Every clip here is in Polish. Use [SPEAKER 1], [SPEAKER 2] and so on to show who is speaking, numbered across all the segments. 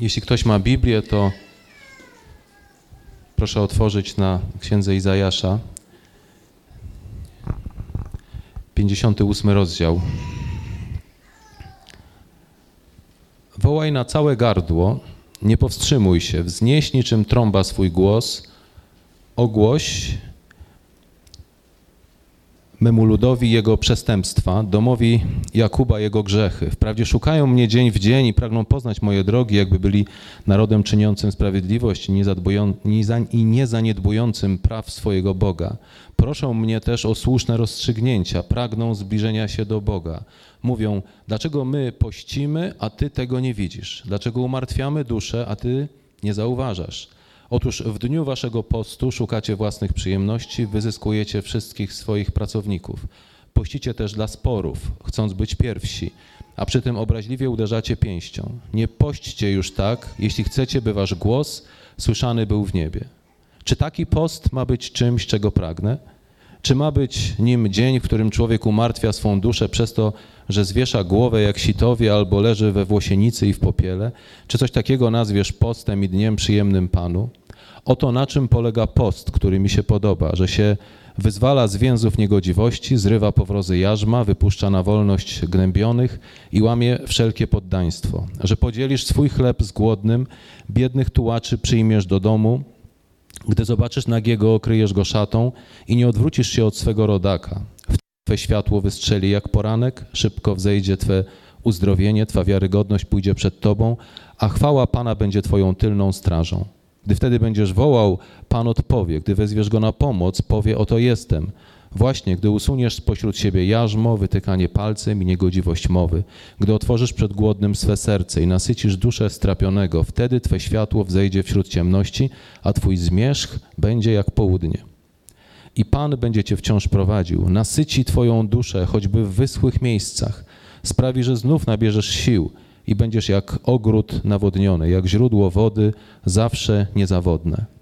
[SPEAKER 1] Jeśli ktoś ma Biblię, to proszę otworzyć na księdze Izajasza, 58 rozdział. Wołaj na całe gardło, nie powstrzymuj się, wznieś niczym trąba swój głos, ogłoś memu ludowi jego przestępstwa, domowi Jakuba jego grzechy. Wprawdzie szukają mnie dzień w dzień i pragną poznać moje drogi, jakby byli narodem czyniącym sprawiedliwość i nie zaniedbującym praw swojego Boga. Proszą mnie też o słuszne rozstrzygnięcia, pragną zbliżenia się do Boga. Mówią, dlaczego my pościmy, a Ty tego nie widzisz? Dlaczego umartwiamy duszę, a Ty nie zauważasz? Otóż w dniu waszego postu szukacie własnych przyjemności, wyzyskujecie wszystkich swoich pracowników. Pościcie też dla sporów, chcąc być pierwsi, a przy tym obraźliwie uderzacie pięścią. Nie pośćcie już tak, jeśli chcecie, by wasz głos słyszany był w niebie. Czy taki post ma być czymś, czego pragnę? Czy ma być nim dzień, w którym człowiek umartwia swą duszę przez to, że zwiesza głowę jak sitowie albo leży we włosienicy i w popiele? Czy coś takiego nazwiesz postem i dniem przyjemnym Panu? Oto na czym polega post, który mi się podoba, że się wyzwala z więzów niegodziwości, zrywa powrozy jarzma, wypuszcza na wolność gnębionych i łamie wszelkie poddaństwo. Że podzielisz swój chleb z głodnym, biednych tułaczy przyjmiesz do domu, gdy zobaczysz nagiego, okryjesz go szatą i nie odwrócisz się od swego rodaka. Twe światło wystrzeli jak poranek, szybko wzejdzie Twe uzdrowienie, Twa wiarygodność pójdzie przed Tobą, a chwała Pana będzie Twoją tylną strażą. Gdy wtedy będziesz wołał, Pan odpowie. Gdy wezwiesz Go na pomoc, powie, oto jestem. Właśnie, gdy usuniesz spośród siebie jarzmo, wytykanie palcem i niegodziwość mowy, gdy otworzysz przed głodnym swe serce i nasycisz duszę strapionego, wtedy Twe światło wzejdzie wśród ciemności, a Twój zmierzch będzie jak południe. I Pan będzie Cię wciąż prowadził, nasyci Twoją duszę, choćby w wyschłych miejscach, sprawi, że znów nabierzesz sił – i będziesz jak ogród nawodniony, jak źródło wody, zawsze niezawodne.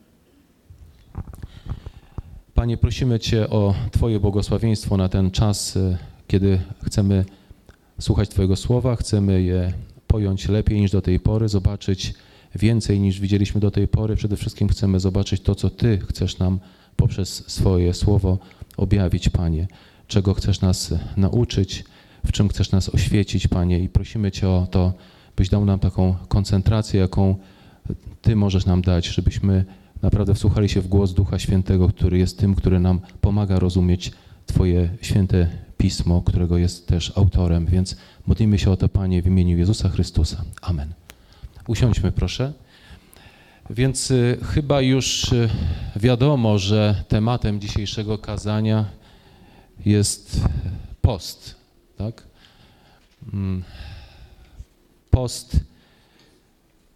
[SPEAKER 1] Panie, prosimy Cię o Twoje błogosławieństwo na ten czas, e, kiedy chcemy słuchać Twojego słowa, chcemy je pojąć lepiej niż do tej pory, zobaczyć więcej niż widzieliśmy do tej pory. Przede wszystkim chcemy zobaczyć to, co Ty chcesz nam poprzez swoje słowo objawić, Panie, czego chcesz nas nauczyć w czym chcesz nas oświecić, Panie, i prosimy Cię o to, byś dał nam taką koncentrację, jaką Ty możesz nam dać, żebyśmy naprawdę wsłuchali się w głos Ducha Świętego, który jest tym, który nam pomaga rozumieć Twoje święte pismo, którego jest też autorem. Więc modlimy się o to, Panie, w imieniu Jezusa Chrystusa. Amen. Usiądźmy, proszę. Więc y, chyba już y, wiadomo, że tematem dzisiejszego kazania jest post tak? Mm. Post.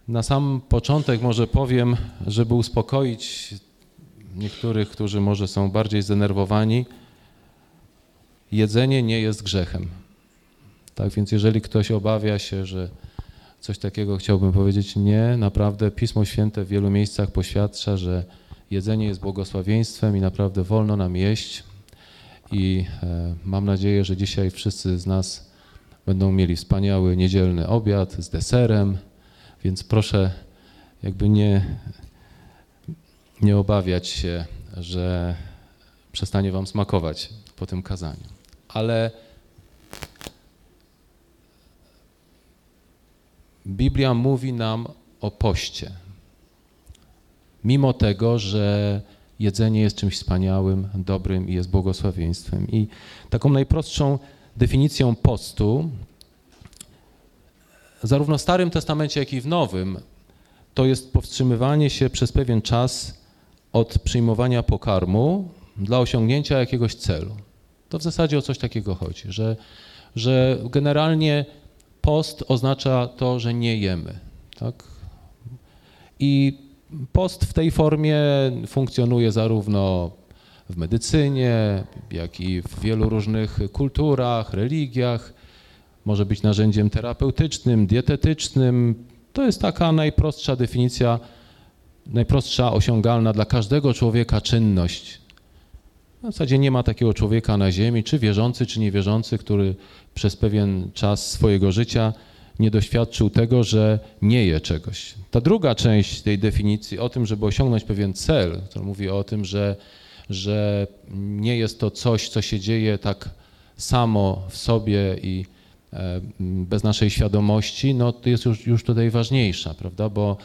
[SPEAKER 1] Na sam początek może powiem, żeby uspokoić niektórych, którzy może są bardziej zdenerwowani, jedzenie nie jest grzechem. Tak więc jeżeli ktoś obawia się, że coś takiego chciałbym powiedzieć, nie, naprawdę Pismo Święte w wielu miejscach poświadcza, że jedzenie jest błogosławieństwem i naprawdę wolno nam jeść i e, mam nadzieję, że dzisiaj wszyscy z nas będą mieli wspaniały niedzielny obiad z deserem, więc proszę jakby nie, nie obawiać się, że przestanie wam smakować po tym kazaniu. Ale Biblia mówi nam o poście. Mimo tego, że jedzenie jest czymś wspaniałym, dobrym i jest błogosławieństwem. I taką najprostszą definicją postu, zarówno w Starym Testamencie, jak i w Nowym, to jest powstrzymywanie się przez pewien czas od przyjmowania pokarmu dla osiągnięcia jakiegoś celu. To w zasadzie o coś takiego chodzi, że, że generalnie post oznacza to, że nie jemy. Tak? I Post w tej formie funkcjonuje zarówno w medycynie, jak i w wielu różnych kulturach, religiach. Może być narzędziem terapeutycznym, dietetycznym. To jest taka najprostsza definicja, najprostsza osiągalna dla każdego człowieka czynność. W zasadzie nie ma takiego człowieka na ziemi, czy wierzący, czy niewierzący, który przez pewien czas swojego życia nie doświadczył tego, że nie je czegoś. Ta druga część tej definicji o tym, żeby osiągnąć pewien cel, to mówi o tym, że, że nie jest to coś, co się dzieje tak samo w sobie i bez naszej świadomości, no to jest już, już tutaj ważniejsza, prawda? Bo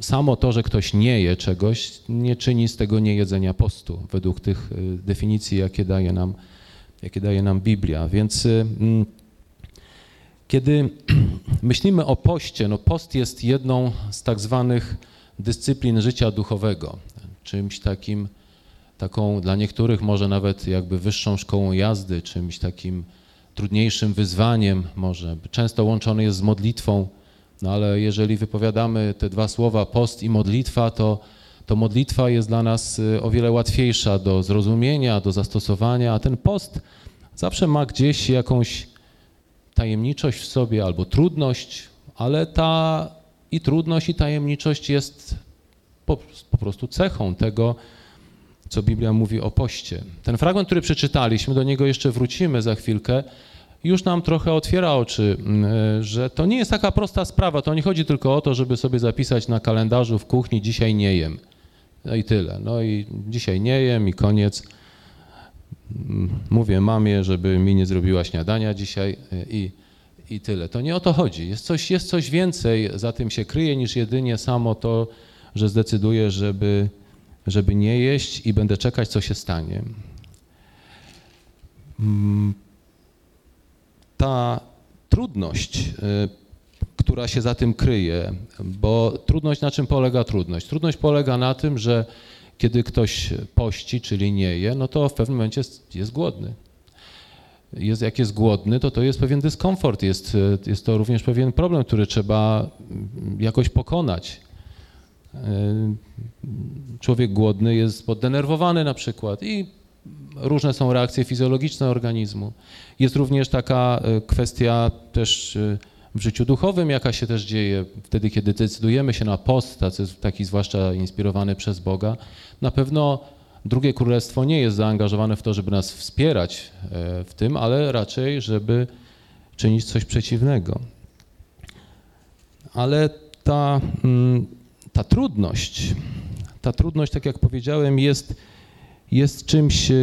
[SPEAKER 1] samo to, że ktoś nie je czegoś, nie czyni z tego niejedzenia postu, według tych y, definicji, jakie daje nam, jakie daje nam Biblia. Więc y, mm, kiedy myślimy o poście, no post jest jedną z tak zwanych dyscyplin życia duchowego, czymś takim, taką dla niektórych może nawet jakby wyższą szkołą jazdy, czymś takim trudniejszym wyzwaniem może. Często łączony jest z modlitwą, no ale jeżeli wypowiadamy te dwa słowa post i modlitwa, to, to modlitwa jest dla nas y, o wiele łatwiejsza do zrozumienia, do zastosowania, a ten post zawsze ma gdzieś jakąś tajemniczość w sobie albo trudność, ale ta i trudność, i tajemniczość jest po, po prostu cechą tego, co Biblia mówi o poście. Ten fragment, który przeczytaliśmy, do niego jeszcze wrócimy za chwilkę, już nam trochę otwiera oczy, e, że to nie jest taka prosta sprawa. To nie chodzi tylko o to, żeby sobie zapisać na kalendarzu w kuchni dzisiaj nie jem. No i tyle. No i dzisiaj nie jem i koniec. Mówię mamie, żeby mi nie zrobiła śniadania dzisiaj e, i, i tyle. To nie o to chodzi. Jest coś, jest coś więcej, za tym się kryje niż jedynie samo to, że zdecyduję, żeby, żeby nie jeść i będę czekać, co się stanie ta trudność, y, która się za tym kryje, bo trudność na czym polega trudność? Trudność polega na tym, że kiedy ktoś pości, czyli nie je, no to w pewnym momencie jest, jest głodny. Jest, jak jest głodny, to to jest pewien dyskomfort, jest, jest to również pewien problem, który trzeba jakoś pokonać. Y, człowiek głodny jest poddenerwowany na przykład i różne są reakcje fizjologiczne organizmu. Jest również taka e, kwestia też e, w życiu duchowym, jaka się też dzieje wtedy, kiedy decydujemy się na post, taki zwłaszcza inspirowany przez Boga. Na pewno drugie królestwo nie jest zaangażowane w to, żeby nas wspierać e, w tym, ale raczej, żeby czynić coś przeciwnego. Ale ta, mm, ta trudność, ta trudność, tak jak powiedziałem, jest jest czymś e,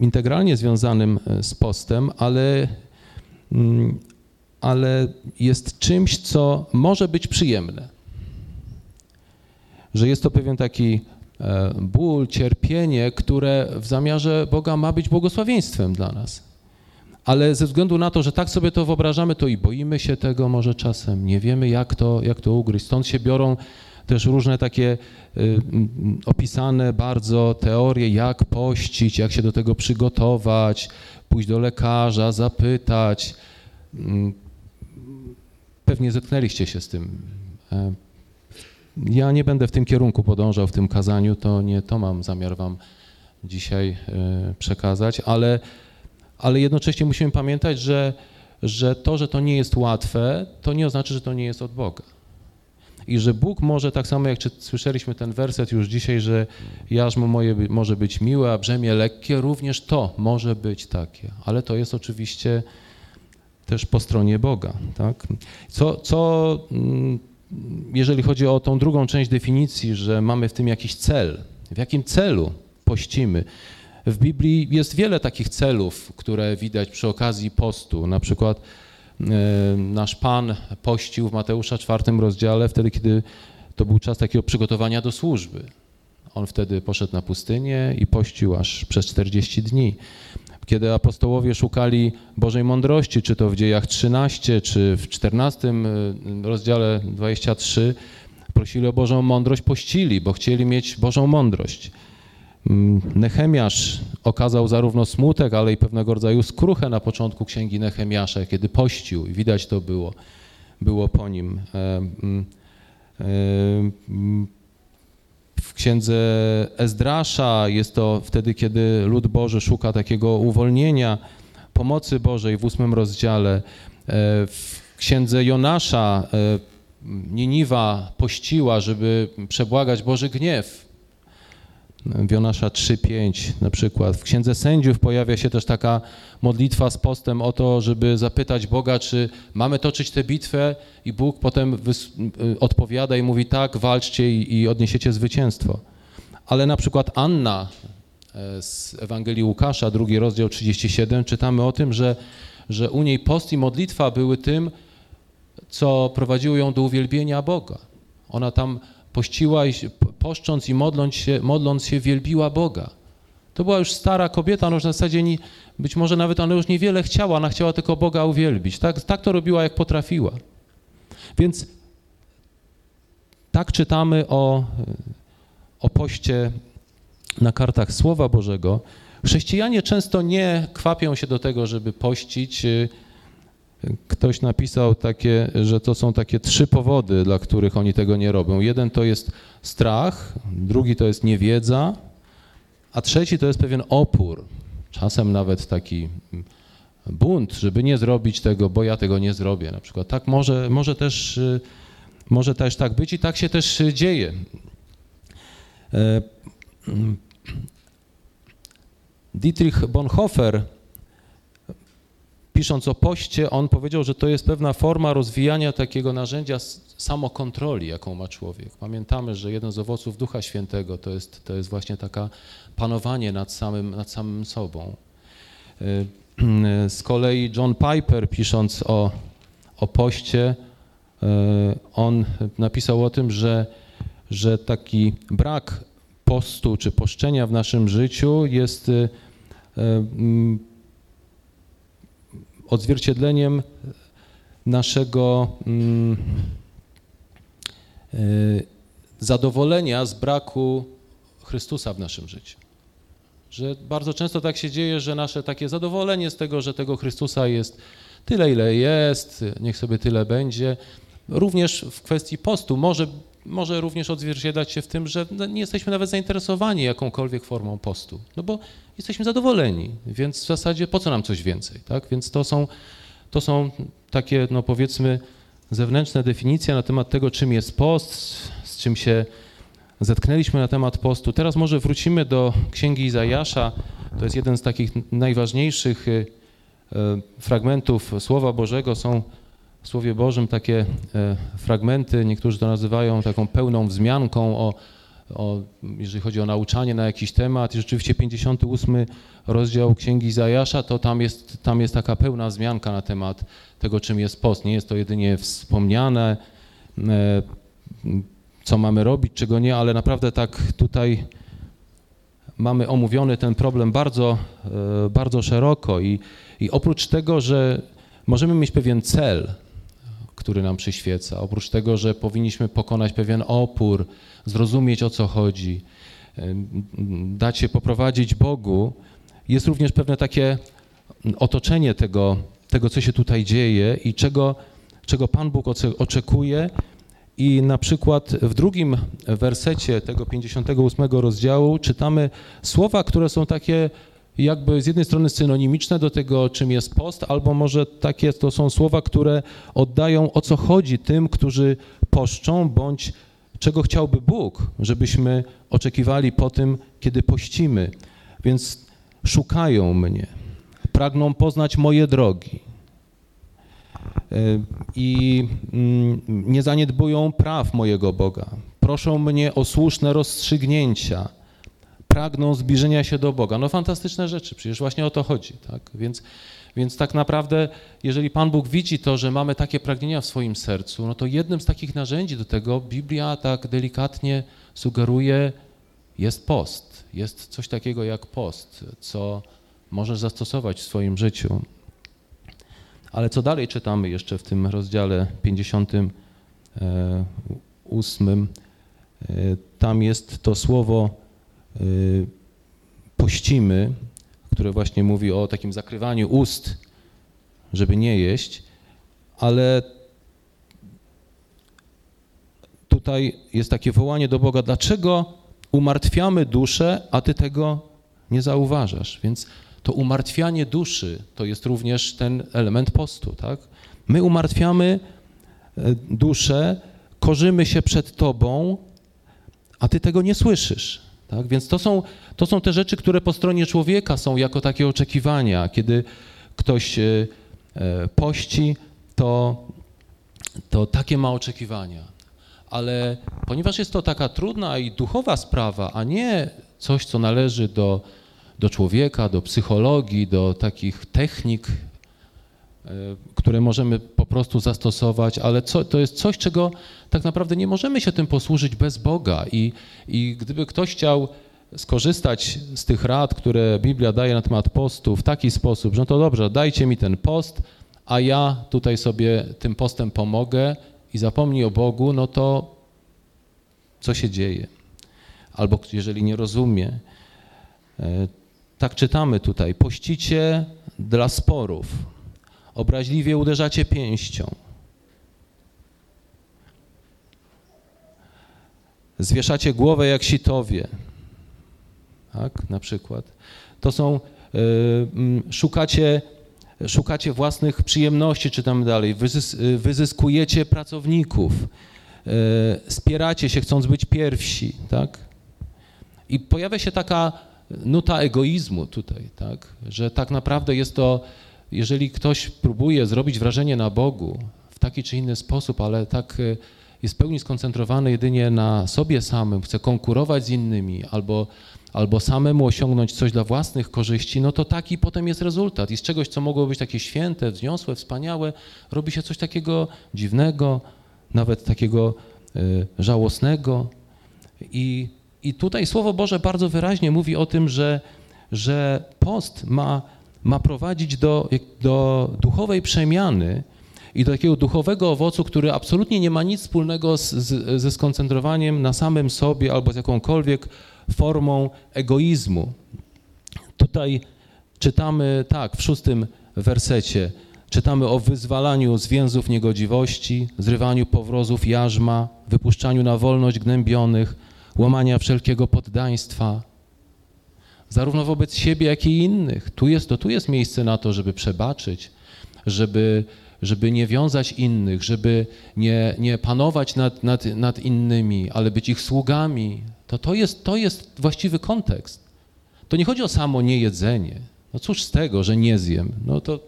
[SPEAKER 1] integralnie związanym e, z postem, ale, mm, ale jest czymś, co może być przyjemne. Że jest to pewien taki e, ból, cierpienie, które w zamiarze Boga ma być błogosławieństwem dla nas. Ale ze względu na to, że tak sobie to wyobrażamy, to i boimy się tego może czasem, nie wiemy jak to, jak to ugryźć. Stąd się biorą też różne takie y, opisane bardzo teorie, jak pościć, jak się do tego przygotować, pójść do lekarza, zapytać. Mm, pewnie zetknęliście się z tym. E, ja nie będę w tym kierunku podążał w tym kazaniu, to nie to mam zamiar wam dzisiaj e, przekazać, ale, ale jednocześnie musimy pamiętać, że, że to, że to nie jest łatwe, to nie oznacza, że to nie jest od Boga i że Bóg może, tak samo jak słyszeliśmy ten werset już dzisiaj, że jarzmo moje może być miłe, a brzemię lekkie, również to może być takie, ale to jest oczywiście też po stronie Boga. Tak? Co, co mm, jeżeli chodzi o tą drugą część definicji, że mamy w tym jakiś cel, w jakim celu pościmy? W Biblii jest wiele takich celów, które widać przy okazji postu, na przykład nasz Pan pościł w Mateusza czwartym rozdziale, wtedy, kiedy to był czas takiego przygotowania do służby. On wtedy poszedł na pustynię i pościł aż przez 40 dni. Kiedy apostołowie szukali Bożej mądrości, czy to w dziejach 13, czy w 14 e, rozdziale 23, prosili o Bożą mądrość, pościli, bo chcieli mieć Bożą mądrość. Mm, Nechemiasz okazał zarówno smutek, ale i pewnego rodzaju skruchę na początku księgi Nechemiasza, kiedy pościł i widać to było, było po nim. E, mm, e, mm, w księdze Ezdrasza jest to wtedy, kiedy lud Boży szuka takiego uwolnienia, pomocy Bożej w ósmym rozdziale. E, w księdze Jonasza Niniwa pościła, żeby przebłagać Boży gniew Jonasza 3:5 na przykład. W Księdze Sędziów pojawia się też taka modlitwa z postem o to, żeby zapytać Boga, czy mamy toczyć tę bitwę i Bóg potem odpowiada i mówi tak, walczcie i, i odniesiecie zwycięstwo. Ale na przykład Anna e, z Ewangelii Łukasza, drugi rozdział 37, czytamy o tym, że, że u niej post i modlitwa były tym, co prowadziło ją do uwielbienia Boga. Ona tam pościła i poszcząc i modląc się, modląc się wielbiła Boga. To była już stara kobieta, ona już w zasadzie nie, być może nawet ona już niewiele chciała, ona chciała tylko Boga uwielbić. Tak, tak to robiła, jak potrafiła. Więc tak czytamy o, o poście na kartach Słowa Bożego. Chrześcijanie często nie kwapią się do tego, żeby pościć Ktoś napisał takie, że to są takie trzy powody, dla których oni tego nie robią. Jeden to jest strach, drugi to jest niewiedza, a trzeci to jest pewien opór, czasem nawet taki bunt, żeby nie zrobić tego, bo ja tego nie zrobię na przykład. Tak może, może, też, może też tak być i tak się też dzieje. E, Dietrich Bonhoeffer pisząc o poście, on powiedział, że to jest pewna forma rozwijania takiego narzędzia samokontroli, jaką ma człowiek. Pamiętamy, że jeden z owoców Ducha Świętego to jest, to jest właśnie taka panowanie nad samym, nad samym sobą. Y, z kolei John Piper, pisząc o, o poście, y, on napisał o tym, że, że taki brak postu czy poszczenia w naszym życiu jest y, odzwierciedleniem naszego mm, e, zadowolenia z braku Chrystusa w naszym życiu. Że bardzo często tak się dzieje, że nasze takie zadowolenie z tego, że tego Chrystusa jest tyle, ile jest, niech sobie tyle będzie, również w kwestii postu może, może również odzwierciedlać się w tym, że nie jesteśmy nawet zainteresowani jakąkolwiek formą postu, no bo jesteśmy zadowoleni, więc w zasadzie po co nam coś więcej, tak? Więc to są, to są takie, no powiedzmy, zewnętrzne definicje na temat tego, czym jest post, z czym się zetknęliśmy na temat postu. Teraz może wrócimy do Księgi Izajasza. To jest jeden z takich najważniejszych y, y, fragmentów Słowa Bożego. Są w Słowie Bożym takie y, fragmenty, niektórzy to nazywają taką pełną wzmianką o o, jeżeli chodzi o nauczanie na jakiś temat. I rzeczywiście 58 rozdział Księgi Zajasza, to tam jest, tam jest taka pełna wzmianka na temat tego, czym jest post. Nie jest to jedynie wspomniane, e, co mamy robić, czego nie, ale naprawdę tak tutaj mamy omówiony ten problem bardzo, e, bardzo szeroko i, i oprócz tego, że możemy mieć pewien cel, który nam przyświeca. Oprócz tego, że powinniśmy pokonać pewien opór, zrozumieć o co chodzi, dać się poprowadzić Bogu, jest również pewne takie otoczenie tego, tego co się tutaj dzieje i czego, czego Pan Bóg oczekuje. I na przykład w drugim wersecie tego 58 rozdziału czytamy słowa, które są takie jakby z jednej strony synonimiczne do tego, czym jest post, albo może takie to są słowa, które oddają o co chodzi tym, którzy poszczą, bądź czego chciałby Bóg, żebyśmy oczekiwali po tym, kiedy pościmy. Więc szukają mnie, pragną poznać moje drogi e, i mm, nie zaniedbują praw mojego Boga. Proszą mnie o słuszne rozstrzygnięcia pragną zbliżenia się do Boga. No fantastyczne rzeczy, przecież właśnie o to chodzi. Tak? Więc, więc tak naprawdę, jeżeli Pan Bóg widzi to, że mamy takie pragnienia w swoim sercu, no to jednym z takich narzędzi do tego Biblia tak delikatnie sugeruje jest post. Jest coś takiego jak post, co możesz zastosować w swoim życiu. Ale co dalej czytamy jeszcze w tym rozdziale 58? E, tam jest to słowo pościmy, które właśnie mówi o takim zakrywaniu ust, żeby nie jeść, ale tutaj jest takie wołanie do Boga, dlaczego umartwiamy duszę, a Ty tego nie zauważasz? Więc to umartwianie duszy to jest również ten element postu, tak? My umartwiamy e, duszę, korzymy się przed Tobą, a Ty tego nie słyszysz. Tak? Więc to są, to są te rzeczy, które po stronie człowieka są jako takie oczekiwania. Kiedy ktoś e, e, pości, to, to takie ma oczekiwania. Ale ponieważ jest to taka trudna i duchowa sprawa, a nie coś, co należy do, do człowieka, do psychologii, do takich technik, które możemy po prostu zastosować, ale co, to jest coś, czego tak naprawdę nie możemy się tym posłużyć bez Boga. I, I gdyby ktoś chciał skorzystać z tych rad, które Biblia daje na temat postu w taki sposób, że no to dobrze, dajcie mi ten post, a ja tutaj sobie tym postem pomogę i zapomnij o Bogu, no to co się dzieje? Albo jeżeli nie rozumie, e, tak czytamy tutaj, pościcie dla sporów, obraźliwie uderzacie pięścią. Zwieszacie głowę jak sitowie, tak, na przykład. To są, y, szukacie, szukacie własnych przyjemności, czytamy dalej, Wyzys, y, wyzyskujecie pracowników, y, spieracie się, chcąc być pierwsi, tak. I pojawia się taka nuta egoizmu tutaj, tak, że tak naprawdę jest to, jeżeli ktoś próbuje zrobić wrażenie na Bogu w taki czy inny sposób, ale tak jest w pełni skoncentrowany jedynie na sobie samym, chce konkurować z innymi albo, albo samemu osiągnąć coś dla własnych korzyści, no to taki potem jest rezultat. I z czegoś, co mogło być takie święte, wzniosłe, wspaniałe, robi się coś takiego dziwnego, nawet takiego y, żałosnego. I, I tutaj Słowo Boże bardzo wyraźnie mówi o tym, że, że post ma, ma prowadzić do, do duchowej przemiany, i do takiego duchowego owocu, który absolutnie nie ma nic wspólnego z, z, ze skoncentrowaniem na samym sobie albo z jakąkolwiek formą egoizmu. Tutaj czytamy tak, w szóstym wersecie, czytamy o wyzwalaniu z więzów niegodziwości, zrywaniu powrozów jarzma, wypuszczaniu na wolność gnębionych, łamania wszelkiego poddaństwa, zarówno wobec siebie, jak i innych. Tu jest, to tu jest miejsce na to, żeby przebaczyć, żeby żeby nie wiązać innych, żeby nie, nie panować nad, nad, nad innymi, ale być ich sługami, to to jest, to jest właściwy kontekst. To nie chodzi o samo niejedzenie. No cóż z tego, że nie zjem? No to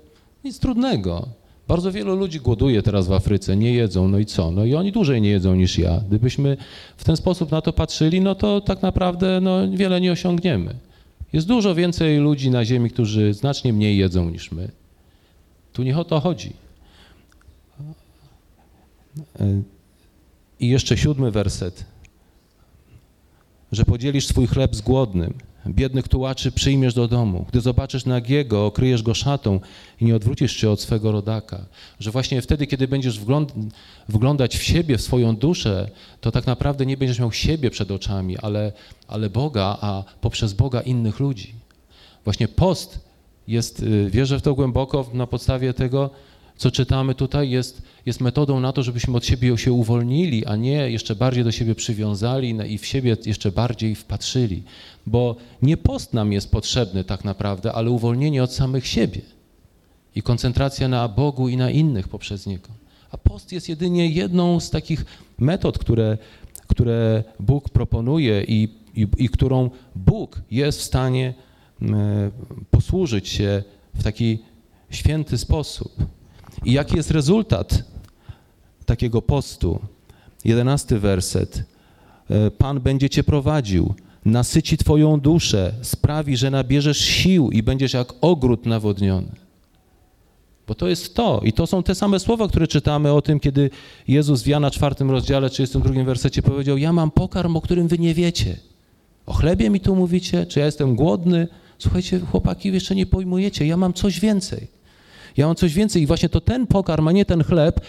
[SPEAKER 1] nic trudnego. Bardzo wielu ludzi głoduje teraz w Afryce, nie jedzą, no i co? No i oni dłużej nie jedzą niż ja. Gdybyśmy w ten sposób na to patrzyli, no to tak naprawdę no, wiele nie osiągniemy. Jest dużo więcej ludzi na ziemi, którzy znacznie mniej jedzą niż my. Tu nie o to chodzi. I jeszcze siódmy werset, że podzielisz swój chleb z głodnym, biednych tułaczy przyjmiesz do domu. Gdy zobaczysz nagiego, okryjesz go szatą i nie odwrócisz się od swego rodaka. Że właśnie wtedy, kiedy będziesz wglądać w siebie, w swoją duszę, to tak naprawdę nie będziesz miał siebie przed oczami, ale, ale Boga, a poprzez Boga innych ludzi. Właśnie post jest, y, wierzę w to głęboko na podstawie tego, co czytamy tutaj, jest, jest metodą na to, żebyśmy od siebie się uwolnili, a nie jeszcze bardziej do siebie przywiązali i w siebie jeszcze bardziej wpatrzyli. Bo nie post nam jest potrzebny tak naprawdę, ale uwolnienie od samych siebie i koncentracja na Bogu i na innych poprzez Niego. A post jest jedynie jedną z takich metod, które, które Bóg proponuje i, i, i którą Bóg jest w stanie posłużyć się w taki święty sposób. I jaki jest rezultat takiego postu? Jedenasty werset. E, Pan będzie cię prowadził, nasyci twoją duszę, sprawi, że nabierzesz sił i będziesz jak ogród nawodniony. Bo to jest to. I to są te same słowa, które czytamy o tym, kiedy Jezus w Jana czwartym rozdziale, 32 wersecie powiedział, ja mam pokarm, o którym wy nie wiecie. O chlebie mi tu mówicie? Czy ja jestem głodny? Słuchajcie, chłopaki, jeszcze nie pojmujecie, ja mam coś więcej. Ja mam coś więcej i właśnie to ten pokarm, a nie ten chleb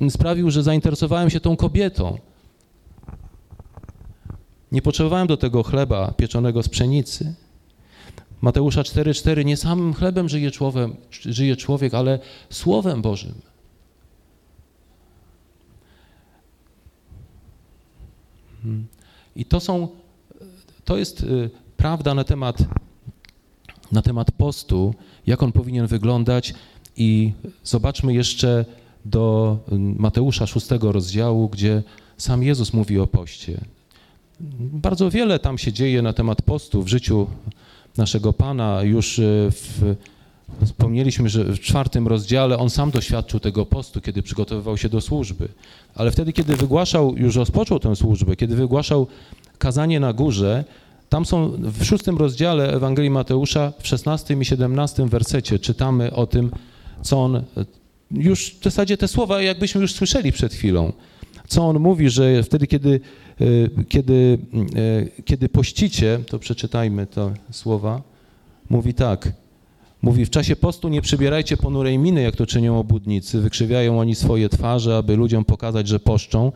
[SPEAKER 1] e, sprawił, że zainteresowałem się tą kobietą. Nie potrzebowałem do tego chleba pieczonego z pszenicy. Mateusza 4,4 nie samym chlebem żyje człowiek, żyje człowiek, ale Słowem Bożym. Hmm. I to są, to jest e, prawda na temat, na temat postu, jak on powinien wyglądać i zobaczmy jeszcze do Mateusza szóstego rozdziału, gdzie sam Jezus mówi o poście. Bardzo wiele tam się dzieje na temat postu w życiu naszego Pana. Już e, w, wspomnieliśmy, że w czwartym rozdziale on sam doświadczył tego postu, kiedy przygotowywał się do służby. Ale wtedy, kiedy wygłaszał, już rozpoczął tę służbę, kiedy wygłaszał kazanie na górze, tam są w szóstym rozdziale Ewangelii Mateusza, w szesnastym i siedemnastym wersecie czytamy o tym, co on, już w zasadzie te słowa jakbyśmy już słyszeli przed chwilą, co on mówi, że wtedy, kiedy, e, kiedy, e, kiedy pościcie, to przeczytajmy te słowa, mówi tak, mówi w czasie postu nie przybierajcie ponurej miny, jak to czynią obłudnicy, wykrzywiają oni swoje twarze, aby ludziom pokazać, że poszczą,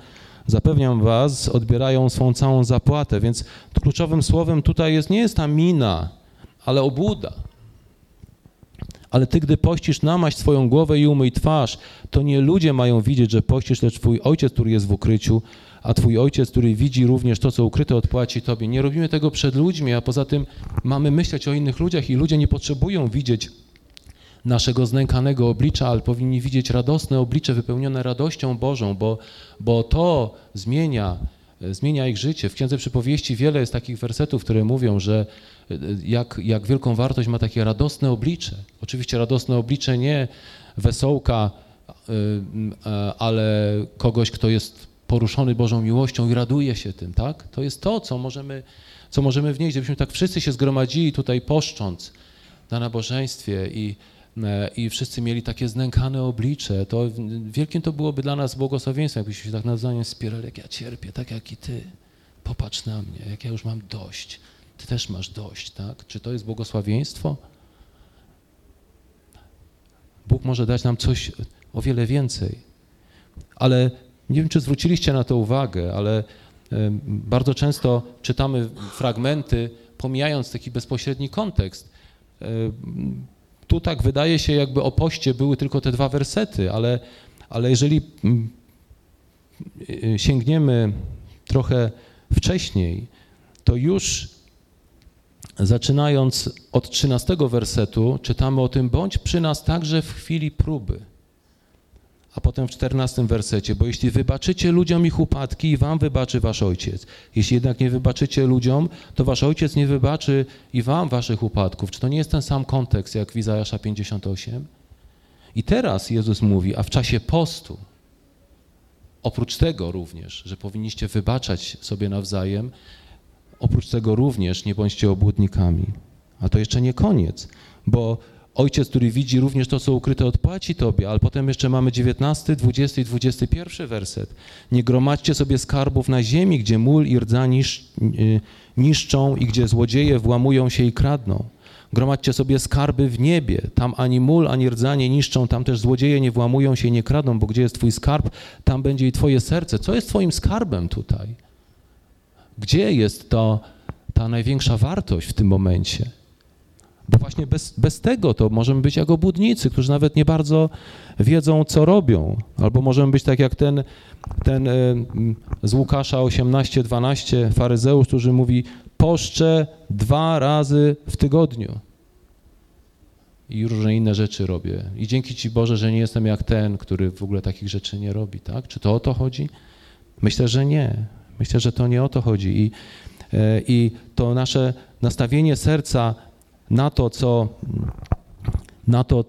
[SPEAKER 1] zapewniam was, odbierają swą całą zapłatę. Więc kluczowym słowem tutaj jest, nie jest ta mina, ale obłuda. Ale ty, gdy pościsz, namaść swoją głowę i umyj twarz, to nie ludzie mają widzieć, że pościsz, lecz twój ojciec, który jest w ukryciu, a twój ojciec, który widzi również to, co ukryte, odpłaci tobie. Nie robimy tego przed ludźmi, a poza tym mamy myśleć o innych ludziach i ludzie nie potrzebują widzieć naszego znękanego oblicza, ale powinni widzieć radosne oblicze wypełnione radością Bożą, bo, bo to zmienia, zmienia ich życie. W Księdze Przypowieści wiele jest takich wersetów, które mówią, że jak, jak wielką wartość ma takie radosne oblicze. Oczywiście radosne oblicze nie wesołka, y, ale kogoś, kto jest poruszony Bożą miłością i raduje się tym, tak? To jest to, co możemy, co możemy wnieść. Gdybyśmy tak wszyscy się zgromadzili tutaj poszcząc na nabożeństwie i E, i wszyscy mieli takie znękane oblicze, to wielkim to byłoby dla nas błogosławieństwem, jakbyśmy się tak nawzajem wspierali, jak ja cierpię, tak jak i ty. Popatrz na mnie, jak ja już mam dość. Ty też masz dość, tak? Czy to jest błogosławieństwo? Bóg może dać nam coś o wiele więcej. Ale nie wiem, czy zwróciliście na to uwagę, ale bardzo często czytamy fragmenty, pomijając taki bezpośredni kontekst tu tak wydaje się, jakby o poście były tylko te dwa wersety, ale, ale jeżeli mm, y, sięgniemy trochę wcześniej, to już zaczynając od 13 wersetu, czytamy o tym, bądź przy nas także w chwili próby. A potem w czternastym wersecie, bo jeśli wybaczycie ludziom ich upadki, wam wybaczy wasz ojciec. Jeśli jednak nie wybaczycie ludziom, to wasz ojciec nie wybaczy i wam waszych upadków. Czy to nie jest ten sam kontekst jak w Izajasza 58? I teraz Jezus mówi, a w czasie postu, oprócz tego również, że powinniście wybaczać sobie nawzajem, oprócz tego również nie bądźcie obłudnikami. A to jeszcze nie koniec, bo Ojciec, który widzi również to, co ukryte, odpłaci Tobie, ale potem jeszcze mamy 19, 20 i 21 werset. Nie gromadźcie sobie skarbów na ziemi, gdzie mól i rdza nisz, y, niszczą i gdzie złodzieje włamują się i kradną. Gromadźcie sobie skarby w niebie. Tam ani mól, ani rdza nie niszczą, tam też złodzieje nie włamują się i nie kradną, bo gdzie jest Twój skarb, tam będzie i Twoje serce. Co jest Twoim skarbem tutaj? Gdzie jest to, ta największa wartość w tym momencie? Bo właśnie bez, bez tego to możemy być jak obłudnicy, którzy nawet nie bardzo wiedzą, co robią. Albo możemy być tak jak ten, ten e, z Łukasza 18-12 faryzeusz, który mówi, poszczę dwa razy w tygodniu. I różne inne rzeczy robię. I dzięki Ci Boże, że nie jestem jak ten, który w ogóle takich rzeczy nie robi, tak? Czy to o to chodzi? Myślę, że nie. Myślę, że to nie o to chodzi. I, e, i to nasze nastawienie serca na to, co na to,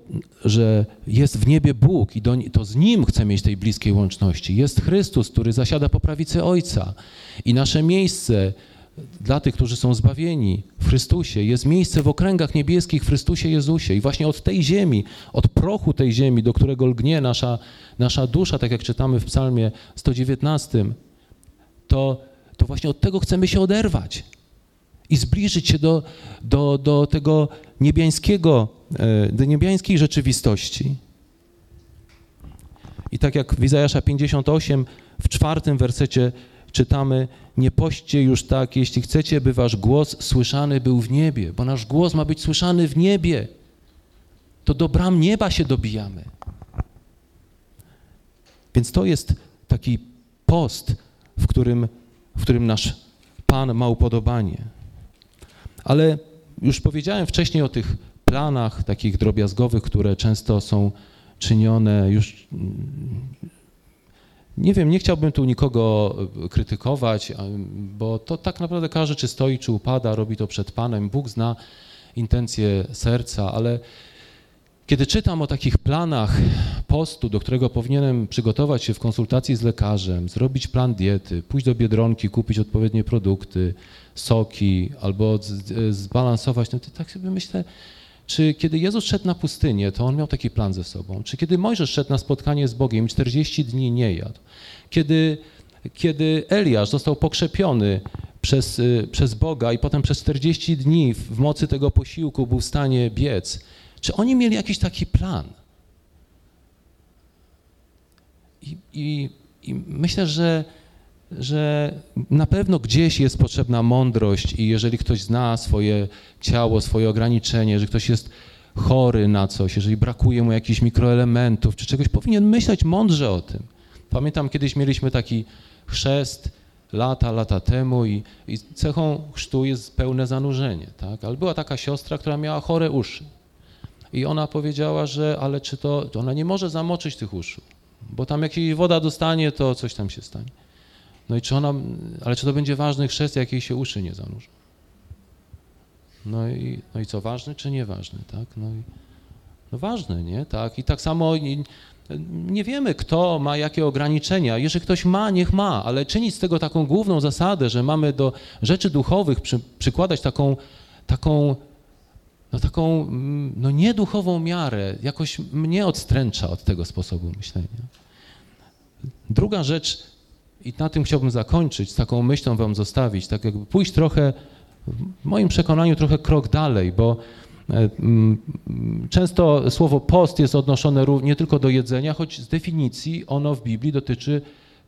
[SPEAKER 1] że jest w niebie Bóg i do, to z Nim chcę mieć tej bliskiej łączności. Jest Chrystus, który zasiada po prawicy Ojca i nasze miejsce dla tych, którzy są zbawieni w Chrystusie, jest miejsce w okręgach niebieskich w Chrystusie Jezusie. I właśnie od tej ziemi, od prochu tej ziemi, do którego lgnie nasza, nasza dusza, tak jak czytamy w psalmie 119, to, to właśnie od tego chcemy się oderwać i zbliżyć się do, do, do tego niebiańskiego, e, do niebiańskiej rzeczywistości. I tak jak w Izajasza 58 w czwartym wersecie czytamy, nie poście już tak, jeśli chcecie, by wasz głos słyszany był w niebie, bo nasz głos ma być słyszany w niebie. To do bram nieba się dobijamy. Więc to jest taki post, w którym, w którym nasz Pan ma upodobanie. Ale już powiedziałem wcześniej o tych planach takich drobiazgowych, które często są czynione już nie wiem, nie chciałbym tu nikogo e, krytykować, bo to tak naprawdę każdy, czy stoi, czy upada, robi to przed Panem. Bóg zna intencje serca, ale kiedy czytam o takich planach postu, do którego powinienem przygotować się w konsultacji z lekarzem, zrobić plan diety, pójść do biedronki, kupić odpowiednie produkty, soki albo zbalansować, no to tak sobie myślę, czy kiedy Jezus szedł na pustynię, to on miał taki plan ze sobą? Czy kiedy Mojżesz szedł na spotkanie z Bogiem, 40 dni nie jadł? Kiedy, kiedy Eliasz został pokrzepiony przez, y, przez Boga i potem przez 40 dni w mocy tego posiłku był w stanie biec, czy oni mieli jakiś taki plan? I, i, i myślę, że, że na pewno gdzieś jest potrzebna mądrość i jeżeli ktoś zna swoje ciało, swoje ograniczenie, jeżeli ktoś jest chory na coś, jeżeli brakuje mu jakichś mikroelementów czy czegoś, powinien myśleć mądrze o tym. Pamiętam, kiedyś mieliśmy taki chrzest lata, lata temu i, i cechą chrztu jest pełne zanurzenie, tak? Ale była taka siostra, która miała chore uszy. I ona powiedziała, że ale czy to, ona nie może zamoczyć tych uszu, bo tam jak jej woda dostanie, to coś tam się stanie. No i czy ona, ale czy to będzie ważny chrzest, jak jej się uszy nie zanurzą? No i, no i co, ważny czy nieważny, tak? No, i, no ważny, nie? Tak? I tak samo nie wiemy, kto ma jakie ograniczenia. Jeżeli ktoś ma, niech ma, ale czynić z tego taką główną zasadę, że mamy do rzeczy duchowych przy, przykładać taką, taką, no taką mm, no nieduchową miarę, jakoś mnie odstręcza od tego sposobu myślenia. Druga rzecz, i na tym chciałbym zakończyć, z taką myślą wam zostawić, tak jakby pójść trochę, w moim przekonaniu trochę krok dalej, bo e, mm, często słowo post jest odnoszone nie tylko do jedzenia, choć z definicji ono w Biblii dotyczy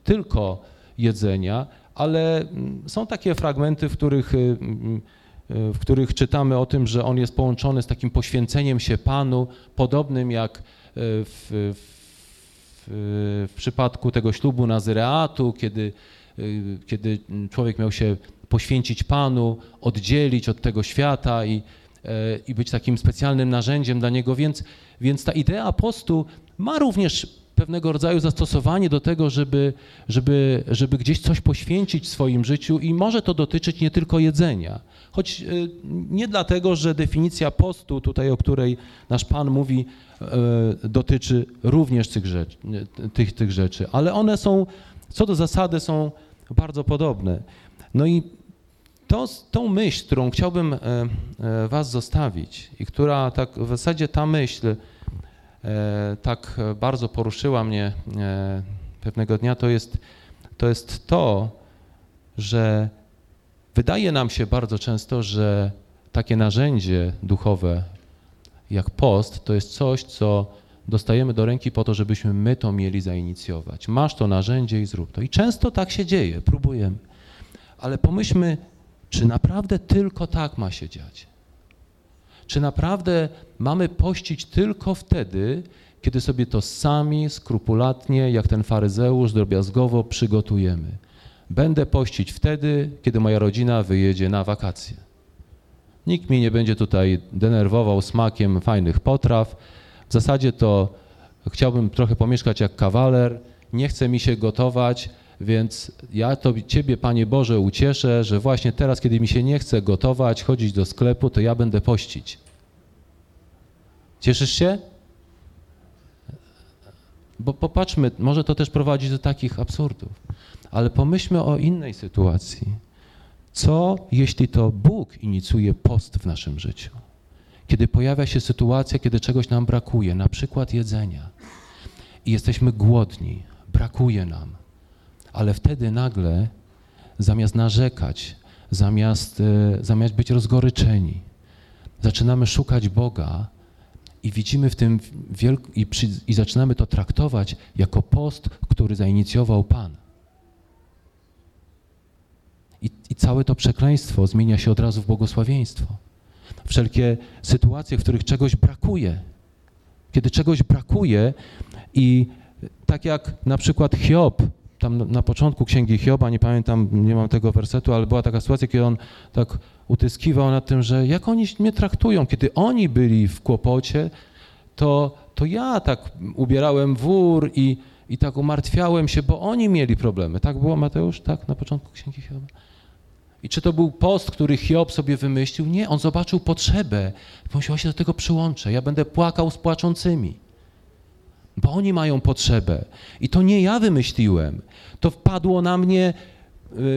[SPEAKER 1] tylko jedzenia, ale mm, są takie fragmenty, w których, y, y, w których czytamy o tym, że on jest połączony z takim poświęceniem się Panu, podobnym jak y, w, w w przypadku tego ślubu nazyreatu, kiedy, y, kiedy człowiek miał się poświęcić Panu, oddzielić od tego świata i, e, i być takim specjalnym narzędziem dla niego. Więc, więc ta idea postu ma również pewnego rodzaju zastosowanie do tego, żeby, żeby, żeby gdzieś coś poświęcić w swoim życiu i może to dotyczyć nie tylko jedzenia. Choć y, nie dlatego, że definicja postu, tutaj o której nasz Pan mówi, E, dotyczy również tych rzeczy, tych, tych rzeczy, ale one są, co do zasady, są bardzo podobne. No i to, tą myśl, którą chciałbym e, e, Was zostawić i która tak w zasadzie ta myśl tak bardzo poruszyła mnie pewnego dnia, to jest to, jest to że wydaje nam się bardzo często, że takie narzędzie duchowe, jak post, to jest coś, co dostajemy do ręki po to, żebyśmy my to mieli zainicjować. Masz to narzędzie i zrób to. I często tak się dzieje, próbujemy. Ale pomyślmy, czy naprawdę tylko tak ma się dziać? Czy naprawdę mamy pościć tylko wtedy, kiedy sobie to sami skrupulatnie, jak ten faryzeusz, drobiazgowo przygotujemy? Będę pościć wtedy, kiedy moja rodzina wyjedzie na wakacje. Nikt mnie nie będzie tutaj denerwował smakiem fajnych potraw. W zasadzie to chciałbym trochę pomieszkać jak kawaler, nie chce mi się gotować, więc ja to Ciebie, Panie Boże, ucieszę, że właśnie teraz, kiedy mi się nie chce gotować, chodzić do sklepu, to ja będę pościć. Cieszysz się? Bo popatrzmy, może to też prowadzi do takich absurdów. Ale pomyślmy o innej sytuacji. Co jeśli to Bóg inicjuje post w naszym życiu? Kiedy pojawia się sytuacja, kiedy czegoś nam brakuje, na przykład jedzenia, i jesteśmy głodni, brakuje nam, ale wtedy nagle zamiast narzekać, zamiast, e, zamiast być rozgoryczeni, zaczynamy szukać Boga i widzimy w tym wielk- i, przy, i zaczynamy to traktować jako post, który zainicjował Pan. I, I całe to przekleństwo zmienia się od razu w błogosławieństwo. Wszelkie sytuacje, w których czegoś brakuje, kiedy czegoś brakuje i tak jak na przykład Hiob, tam na początku księgi Hioba, nie pamiętam, nie mam tego wersetu, ale była taka sytuacja, kiedy on tak utyskiwał nad tym, że jak oni mnie traktują, kiedy oni byli w kłopocie, to, to ja tak ubierałem wór i, I tak umartwiałem się, bo oni mieli problemy. Tak było, Mateusz? Tak, na początku Księgi Hioba? I czy to był post, który Hiob sobie wymyślił? Nie, on zobaczył potrzebę. Pomyślał, się do tego przyłączę. Ja będę płakał z płaczącymi. Bo oni mają potrzebę. I to nie ja wymyśliłem. To wpadło na mnie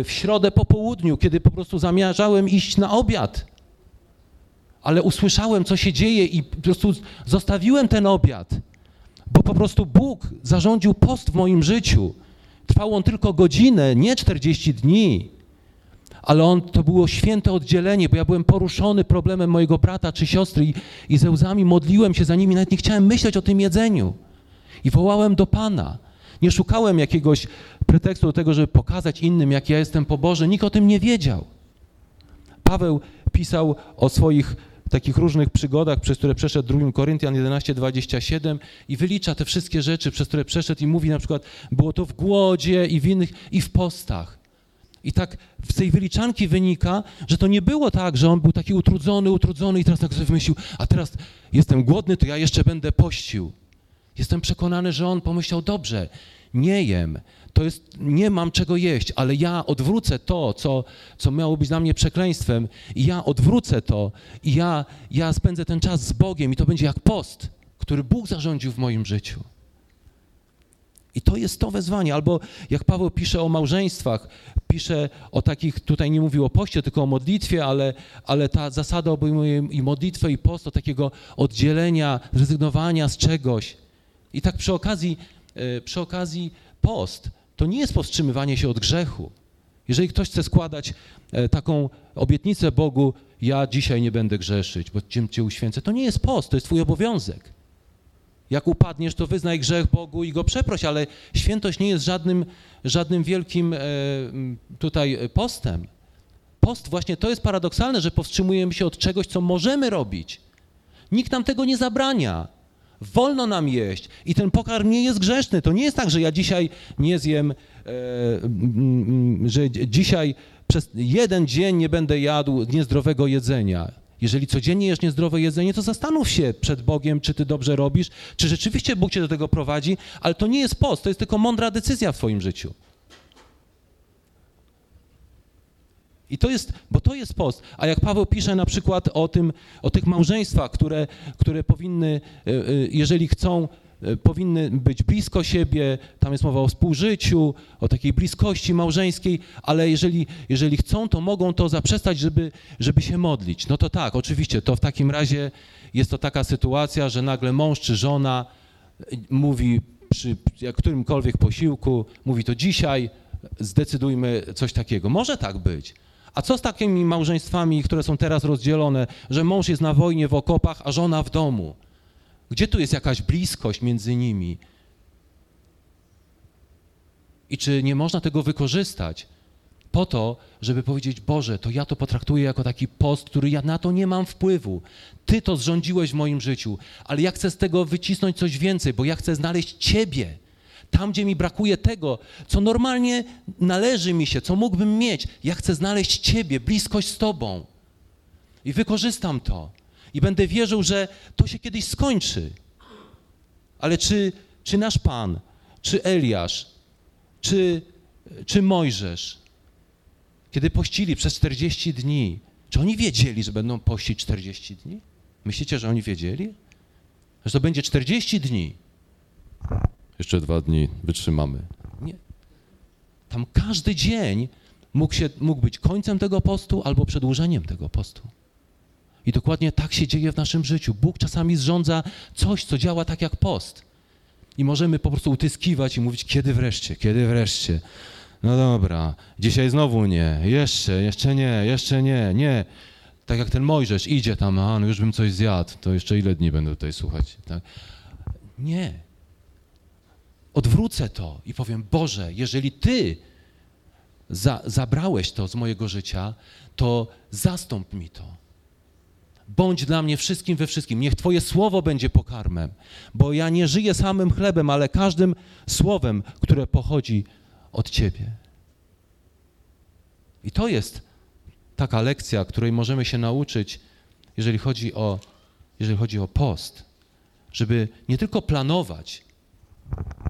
[SPEAKER 1] y, w środę po południu, kiedy po prostu zamierzałem iść na obiad. Ale usłyszałem, co się dzieje i po prostu zostawiłem ten obiad. Bo po prostu Bóg zarządził post w moim życiu. Trwał on tylko godzinę, nie 40 dni. Ale on, to było święte oddzielenie, bo ja byłem poruszony problemem mojego brata czy siostry i, i ze łzami modliłem się za nimi, nawet nie chciałem myśleć o tym jedzeniu. I wołałem do Pana. Nie szukałem jakiegoś pretekstu do tego, żeby pokazać innym, jak ja jestem pobożny. Nikt o tym nie wiedział. Paweł pisał o swoich takich różnych przygodach, przez które przeszedł 2 Koryntian 11:27 i wylicza te wszystkie rzeczy, przez które przeszedł i mówi na przykład, było to w głodzie i w innych, i w postach. I tak z tej wyliczanki wynika, że to nie było tak, że on był taki utrudzony, utrudzony i teraz tak sobie wymyślił, a teraz jestem głodny, to ja jeszcze będę pościł. Jestem przekonany, że on pomyślał, dobrze, nie jem, to jest, nie mam czego jeść, ale ja odwrócę to, co, co miało być dla mnie przekleństwem i ja odwrócę to i ja, ja spędzę ten czas z Bogiem i to będzie jak post, który Bóg zarządził w moim życiu. I to jest to wezwanie. Albo jak Paweł pisze o małżeństwach, pisze o takich, tutaj nie mówił o poście, tylko o modlitwie, ale, ale ta zasada obejmuje i modlitwę, i post, o takiego oddzielenia, rezygnowania z czegoś. I tak przy okazji, przy okazji post to nie jest powstrzymywanie się od grzechu. Jeżeli ktoś chce składać e, taką obietnicę Bogu, ja dzisiaj nie będę grzeszyć, bo Cię, cię uświęcę, to nie jest post, to jest Twój obowiązek. Jak upadniesz, to wyznaj grzech Bogu i go przeproś, ale świętość nie jest żadnym, żadnym wielkim e, tutaj postem. Post właśnie to jest paradoksalne, że powstrzymujemy się od czegoś, co możemy robić. Nikt nam tego nie zabrania. Wolno nam jeść i ten pokarm nie jest grzeszny. To nie jest tak, że ja dzisiaj nie zjem, e, że dzisiaj przez jeden dzień nie będę jadł niezdrowego jedzenia. Jeżeli codziennie jesz niezdrowe jedzenie, to zastanów się przed Bogiem, czy ty dobrze robisz, czy rzeczywiście Bóg cię do tego prowadzi, ale to nie jest post, to jest tylko mądra decyzja w twoim życiu. I to jest, bo to jest post. A jak Paweł pisze na przykład o tym, o tych małżeństwach, które, które powinny, e, e, jeżeli chcą, e, powinny być blisko siebie, tam jest mowa o współżyciu, o takiej bliskości małżeńskiej, ale jeżeli, jeżeli chcą, to mogą to zaprzestać, żeby, żeby się modlić. No to tak, oczywiście, to w takim razie jest to taka sytuacja, że nagle mąż czy żona mówi przy którymkolwiek posiłku, mówi to dzisiaj, zdecydujmy coś takiego. Może tak być. A co z takimi małżeństwami, które są teraz rozdzielone, że mąż jest na wojnie w okopach, a żona w domu? Gdzie tu jest jakaś bliskość między nimi? I czy nie można tego wykorzystać po to, żeby powiedzieć: Boże, to ja to potraktuję jako taki post, który ja na to nie mam wpływu. Ty to zrządziłeś w moim życiu, ale ja chcę z tego wycisnąć coś więcej, bo ja chcę znaleźć Ciebie. Tam, gdzie mi brakuje tego, co normalnie należy mi się, co mógłbym mieć, ja chcę znaleźć Ciebie, bliskość z Tobą. I wykorzystam to. I będę wierzył, że to się kiedyś skończy. Ale czy, czy nasz Pan, czy Eliasz, czy, czy Mojżesz, kiedy pościli przez 40 dni, czy oni wiedzieli, że będą pościć 40 dni? Myślicie, że oni wiedzieli? Że to będzie 40 dni. Jeszcze dwa dni wytrzymamy. Nie. Tam każdy dzień mógł, się, mógł być końcem tego postu albo przedłużeniem tego postu. I dokładnie tak się dzieje w naszym życiu. Bóg czasami zrządza coś, co działa tak jak post. I możemy po prostu utyskiwać i mówić, kiedy wreszcie, kiedy wreszcie. No dobra, dzisiaj znowu nie, jeszcze, jeszcze nie, jeszcze nie, nie. Tak jak ten Mojżesz idzie tam, a no już bym coś zjadł, to jeszcze ile dni będę tutaj słuchać. Tak? Nie, odwrócę to i powiem: Boże, jeżeli Ty za, zabrałeś to z mojego życia, to zastąp mi to. Bądź dla mnie wszystkim we wszystkim. Niech Twoje słowo będzie pokarmem, bo ja nie żyję samym chlebem, ale każdym słowem, które pochodzi od Ciebie. I to jest taka lekcja, której możemy się nauczyć, jeżeli chodzi o, jeżeli chodzi o post, żeby nie tylko planować,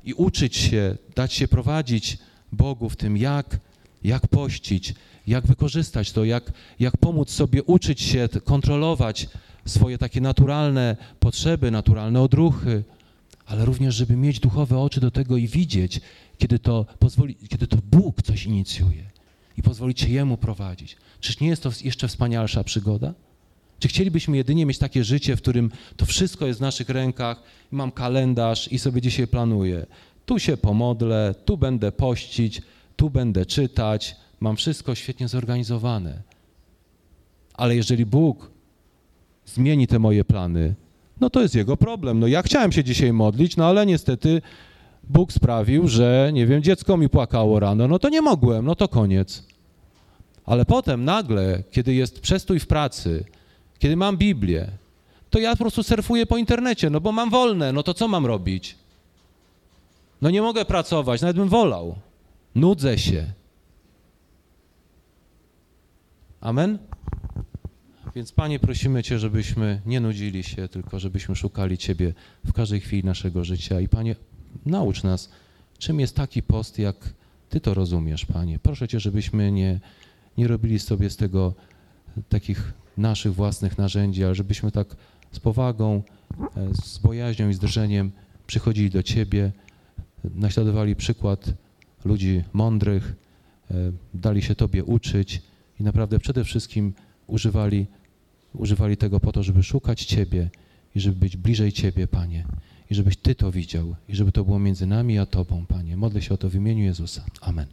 [SPEAKER 1] i uczyć się, dać się prowadzić Bogu w tym, jak, jak pościć, jak wykorzystać to, jak, jak pomóc sobie uczyć się, kontrolować swoje takie naturalne potrzeby, naturalne odruchy, ale również, żeby mieć duchowe oczy do tego i widzieć, kiedy to, pozwoli, kiedy to Bóg coś inicjuje i pozwolić się Jemu prowadzić. Czyż nie jest to jeszcze wspanialsza przygoda? Czy chcielibyśmy jedynie mieć takie życie, w którym to wszystko jest w naszych rękach, mam kalendarz i sobie dzisiaj planuję. Tu się pomodlę, tu będę pościć, tu będę czytać, mam wszystko świetnie zorganizowane. Ale jeżeli Bóg zmieni te moje plany, no to jest jego problem. No ja chciałem się dzisiaj modlić, no ale niestety Bóg sprawił, że nie wiem, dziecko mi płakało rano, no to nie mogłem, no to koniec. Ale potem nagle, kiedy jest przestój w pracy, kiedy mam Biblię, to ja po prostu surfuję po internecie, no bo mam wolne, no to co mam robić? No nie mogę pracować, nawet bym wolał. Nudzę się. Amen? Więc Panie, prosimy Cię, żebyśmy nie nudzili się, tylko żebyśmy szukali Ciebie w każdej chwili naszego życia. I Panie, naucz nas, czym jest taki post, jak Ty to rozumiesz, Panie. Proszę Cię, żebyśmy nie, nie robili sobie z tego takich naszych własnych narzędzi, ale żebyśmy tak z powagą, e, z bojaźnią i z drżeniem przychodzili do Ciebie, naśladowali przykład ludzi mądrych, e, dali się Tobie uczyć i naprawdę przede wszystkim używali, używali tego po to, żeby szukać Ciebie i żeby być bliżej Ciebie, Panie. I żebyś Ty to widział i żeby to było między nami a Tobą, Panie. Modlę się o to w imieniu Jezusa. Amen.